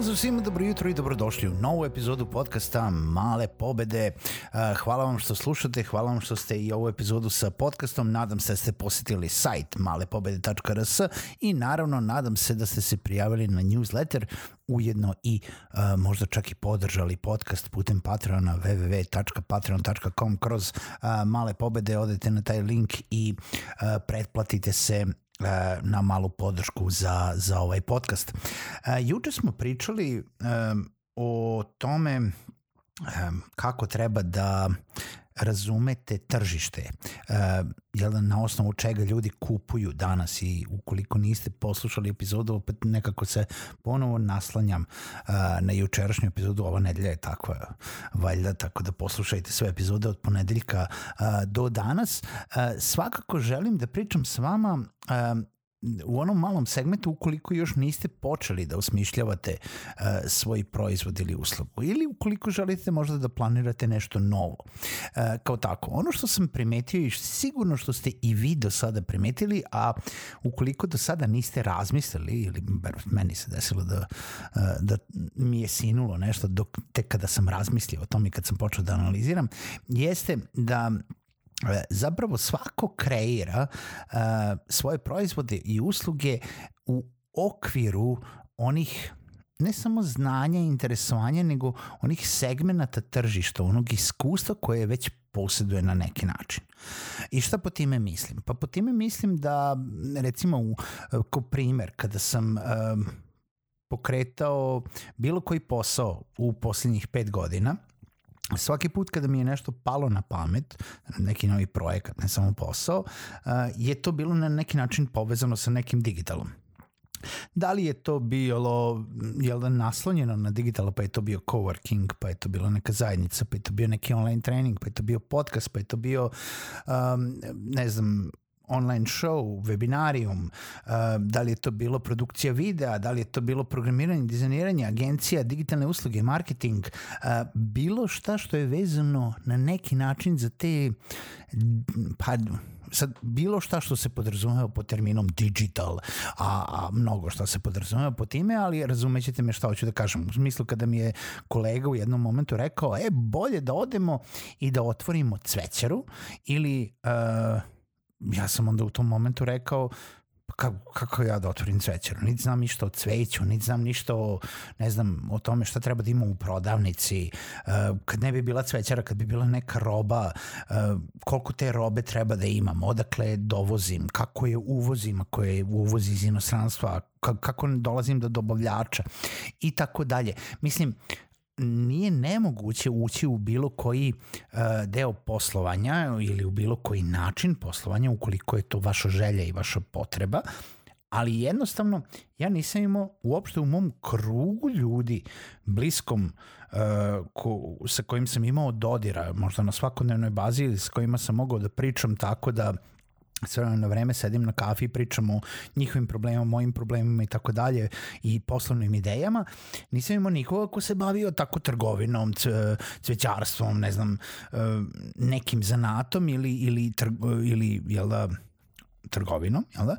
Pozdrav svima, dobro jutro i dobrodošli u novu epizodu podcasta Male pobede. Hvala vam što slušate, hvala vam što ste i ovu epizodu sa podcastom. Nadam se da ste posetili sajt malepobede.rs i naravno nadam se da ste se prijavili na newsletter ujedno i uh, možda čak i podržali podcast putem Patreona www.patreon.com kroz uh, male pobede odete na taj link i pretplatite se E, na malu podršku za, za ovaj podcast. E, juče smo pričali um, o tome kako treba da razumete tržište, uh, jel na osnovu čega ljudi kupuju danas i ukoliko niste poslušali epizodu, opet nekako se ponovo naslanjam uh, na jučerašnju epizodu, ova nedelja je takva valjda, tako da poslušajte sve epizode od ponedeljka uh, do danas. Svakako želim da pričam s vama u onom malom segmentu ukoliko još niste počeli da osmišljavate uh, svoj proizvod ili uslugu ili ukoliko želite možda da planirate nešto novo. Uh, kao tako, ono što sam primetio i sigurno što ste i vi do sada primetili, a ukoliko do sada niste razmislili ili bar meni se desilo da, uh, da mi je sinulo nešto dok, tek kada sam razmislio o tom i kad sam počeo da analiziram, jeste da zapravo svako kreira uh, svoje proizvode i usluge u okviru onih ne samo znanja i interesovanja, nego onih segmenata tržišta, onog iskustva koje već posjeduje na neki način. I šta po time mislim? Pa po time mislim da, recimo, u, kao primer, kada sam um, pokretao bilo koji posao u poslednjih pet godina, svaki put kada mi je nešto palo na pamet, neki novi projekat, ne samo posao, je to bilo na neki način povezano sa nekim digitalom. Da li je to bilo jel da, naslonjeno na digitalo, pa je to bio coworking, pa je to bila neka zajednica, pa je to bio neki online trening, pa je to bio podcast, pa je to bio, um, ne znam, online show, webinarijum, uh, da li je to bilo produkcija videa, da li je to bilo programiranje, dizajniranje, agencija, digitalne usluge, marketing, uh, bilo šta što je vezano na neki način za te pa sad bilo šta što se podrazumeva po terminom digital, a, a mnogo šta se podrazumeva po time, ali razumećete me šta hoću da kažem. U smislu kada mi je kolega u jednom momentu rekao, e, bolje da odemo i da otvorimo cvećaru ili uh, ja sam onda u tom momentu rekao kako, kako ja da otvorim cvećaru, niti znam ništa o cveću, niti znam ništa o, ne znam, o tome šta treba da imam u prodavnici, uh, kad ne bi bila cvećara, kad bi bila neka roba, uh, koliko te robe treba da imam, odakle dovozim, kako je uvozim, ako je uvoz iz inostranstva, kako dolazim do dobavljača? I tako dalje. Mislim, nije nemoguće ući u bilo koji uh, deo poslovanja ili u bilo koji način poslovanja ukoliko je to vaša želja i vaša potreba, ali jednostavno ja nisam imao uopšte u mom krugu ljudi bliskom uh, ko, sa kojim sam imao dodira, možda na svakodnevnoj bazi ili s kojima sam mogao da pričam tako da sve na vreme sedim na kafi i pričam o njihovim problemima, mojim problemima i tako dalje i poslovnim idejama. Nisam imao nikoga ko se bavio tako trgovinom, cvećarstvom, ne znam, e, nekim zanatom ili, ili, ili jel da, trgovinom, jel da?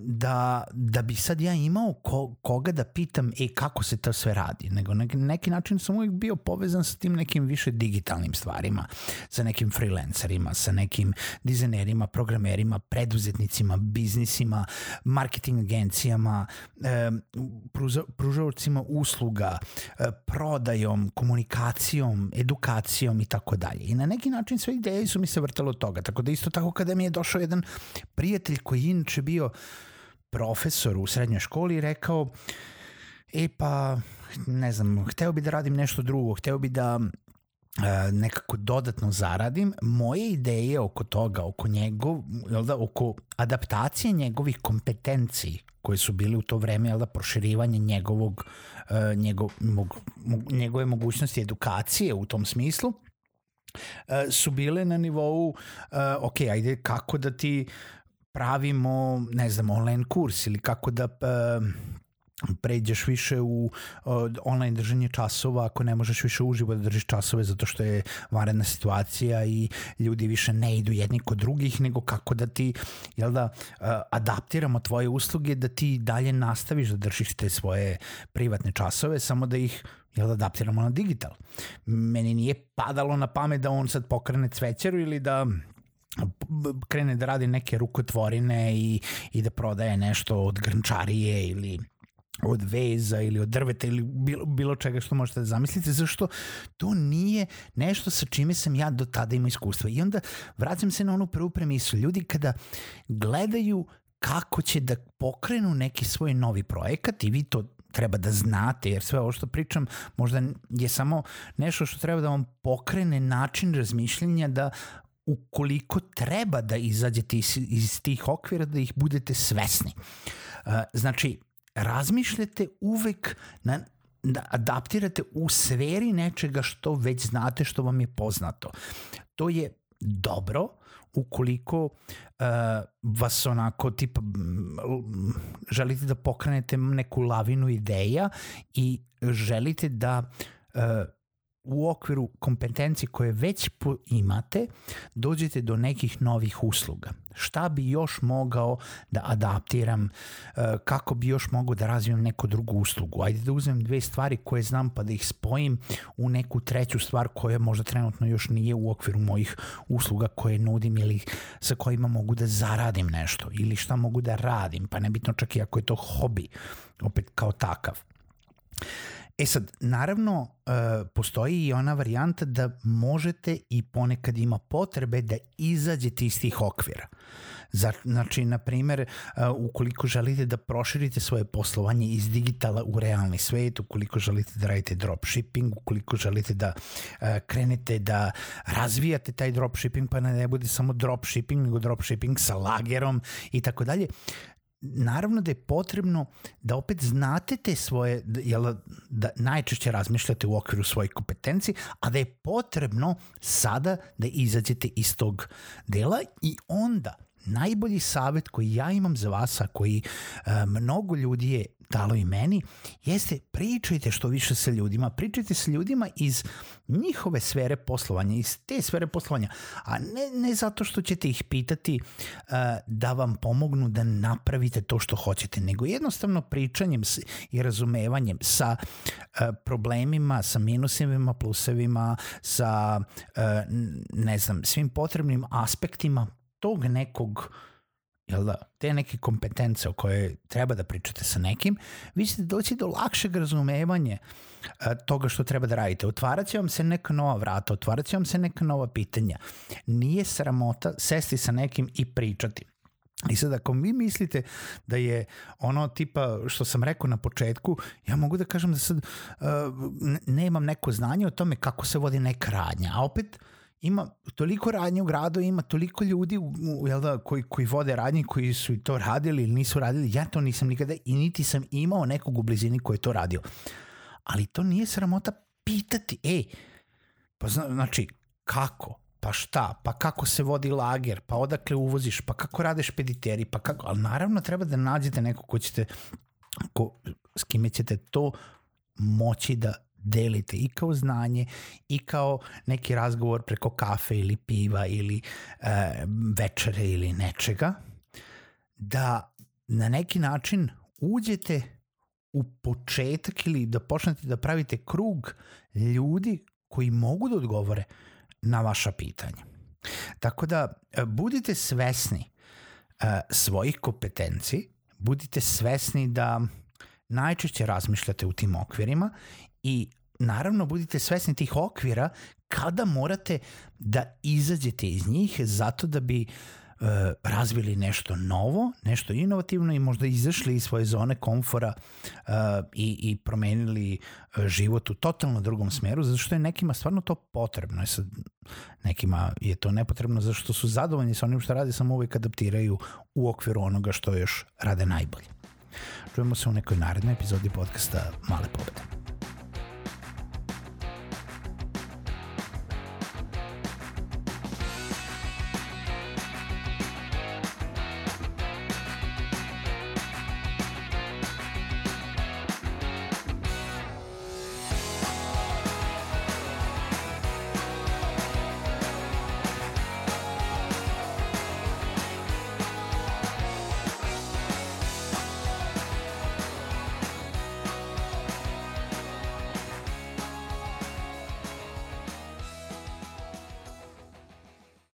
Da, da bi sad ja imao ko, koga da pitam e, kako se to sve radi, nego na neki način sam uvijek bio povezan sa tim nekim više digitalnim stvarima, sa nekim freelancerima, sa nekim dizajnerima, programerima, preduzetnicima, biznisima, marketing agencijama, um, pružavcima usluga, uh, prodajom, komunikacijom, edukacijom i tako dalje. I na neki način sve ideje su mi se vrtalo od toga, tako da isto tako kada mi je došao jedan prijatelj koji je inače bio profesor u srednjoj školi rekao e pa ne znam, hteo bi da radim nešto drugo, hteo bi da e, nekako dodatno zaradim, moje ideje oko toga, oko njegov, jel da, oko adaptacije njegovih kompetenciji koje su bile u to vreme, jel da, proširivanje njegovog, uh, njegov, mog, mog, njegove mogućnosti edukacije u tom smislu, uh, su bile na nivou, uh, ok, ajde, kako da ti pravimo, ne znam, online kurs ili kako da pređeš više u online držanje časova ako ne možeš više uživo da držiš časove zato što je vanredna situacija i ljudi više ne idu jedni kod drugih nego kako da ti jel da uh, adaptiramo tvoje usluge da ti dalje nastaviš da držiš te svoje privatne časove samo da ih jel da adaptiramo na digital. Meni nije padalo na pamet da on sad pokrene cvećeru ili da krene da radi neke rukotvorine i, i da prodaje nešto od grnčarije ili od veza ili od drveta ili bilo, bilo čega što možete da zamislite, zašto to nije nešto sa čime sam ja do tada imao iskustva. I onda vraćam se na onu prvu premisu. Ljudi kada gledaju kako će da pokrenu neki svoj novi projekat i vi to treba da znate, jer sve ovo što pričam možda je samo nešto što treba da vam pokrene način razmišljenja da ukoliko treba da izađete iz, iz tih okvira, da ih budete svesni. Znači, razmišljate uvek na, da adaptirate u sferi nečega što već znate, što vam je poznato. To je dobro ukoliko uh, vas onako tipa želite da pokrenete neku lavinu ideja i želite da uh, u okviru kompetencije koje već imate dođete do nekih novih usluga. Šta bi još mogao da adaptiram, e, kako bi još mogao da razvijem neku drugu uslugu. Ajde da uzmem dve stvari koje znam pa da ih spojim u neku treću stvar koja možda trenutno još nije u okviru mojih usluga koje nudim ili sa kojima mogu da zaradim nešto ili šta mogu da radim, pa nebitno čak i ako je to hobi, opet kao takav. E sad, naravno, e, postoji i ona varijanta da možete i ponekad ima potrebe da izađete iz tih okvira. Znači, na primer, e, ukoliko želite da proširite svoje poslovanje iz digitala u realni svet, ukoliko želite da radite dropshipping, ukoliko želite da e, krenete da razvijate taj dropshipping, pa ne bude samo dropshipping, nego dropshipping sa lagerom i tako dalje, naravno da je potrebno da opet znate te svoje, jel, da najčešće razmišljate u okviru svojih kompetencije, a da je potrebno sada da izađete iz tog dela i onda najbolji savet koji ja imam za vas, a koji uh, mnogo ljudi je dalo i meni, jeste pričajte što više sa ljudima, pričajte sa ljudima iz njihove sfere poslovanja, iz te sfere poslovanja, a ne, ne zato što ćete ih pitati uh, da vam pomognu da napravite to što hoćete, nego jednostavno pričanjem i razumevanjem sa uh, problemima, sa minusevima, plusevima, sa uh, ne znam, svim potrebnim aspektima tog nekog jel da, te neke kompetence o koje treba da pričate sa nekim, vi ćete doći do lakšeg razumevanja a, toga što treba da radite. Otvarat će vam se neka nova vrata, otvarat će vam se neka nova pitanja. Nije sramota sesti sa nekim i pričati. I sad ako vi mislite da je ono tipa što sam rekao na početku, ja mogu da kažem da sad uh, nemam neko znanje o tome kako se vodi neka radnja, a opet uh, ima toliko radnje u gradu, ima toliko ljudi u, u, jel da, koji, koji vode radnje, koji su to radili ili nisu radili, ja to nisam nikada i niti sam imao nekog u blizini koji je to radio. Ali to nije sramota pitati, ej, pa znači, kako? Pa šta? Pa kako se vodi lager? Pa odakle uvoziš? Pa kako rade špediteri? Pa kako? Ali naravno treba da nađete neko ko ćete, ko, s kime ćete to moći da delite i kao znanje i kao neki razgovor preko kafe ili piva ili e, večere ili nečega, da na neki način uđete u početak ili da počnete da pravite krug ljudi koji mogu da odgovore na vaša pitanja. Tako da e, budite svesni e, svojih kompetenciji, budite svesni da najčešće razmišljate u tim okvirima i naravno budite svesni tih okvira kada morate da izađete iz njih zato da bi razvili nešto novo, nešto inovativno i možda izašli iz svoje zone komfora uh, i, i promenili život u totalno drugom smeru, zato što je nekima stvarno to potrebno. Sad, nekima je to nepotrebno zato što su zadovoljni sa onim što radi, samo uvijek adaptiraju u okviru onoga što još rade najbolje. Čujemo se u nekoj narednoj epizodi podcasta Male pobede.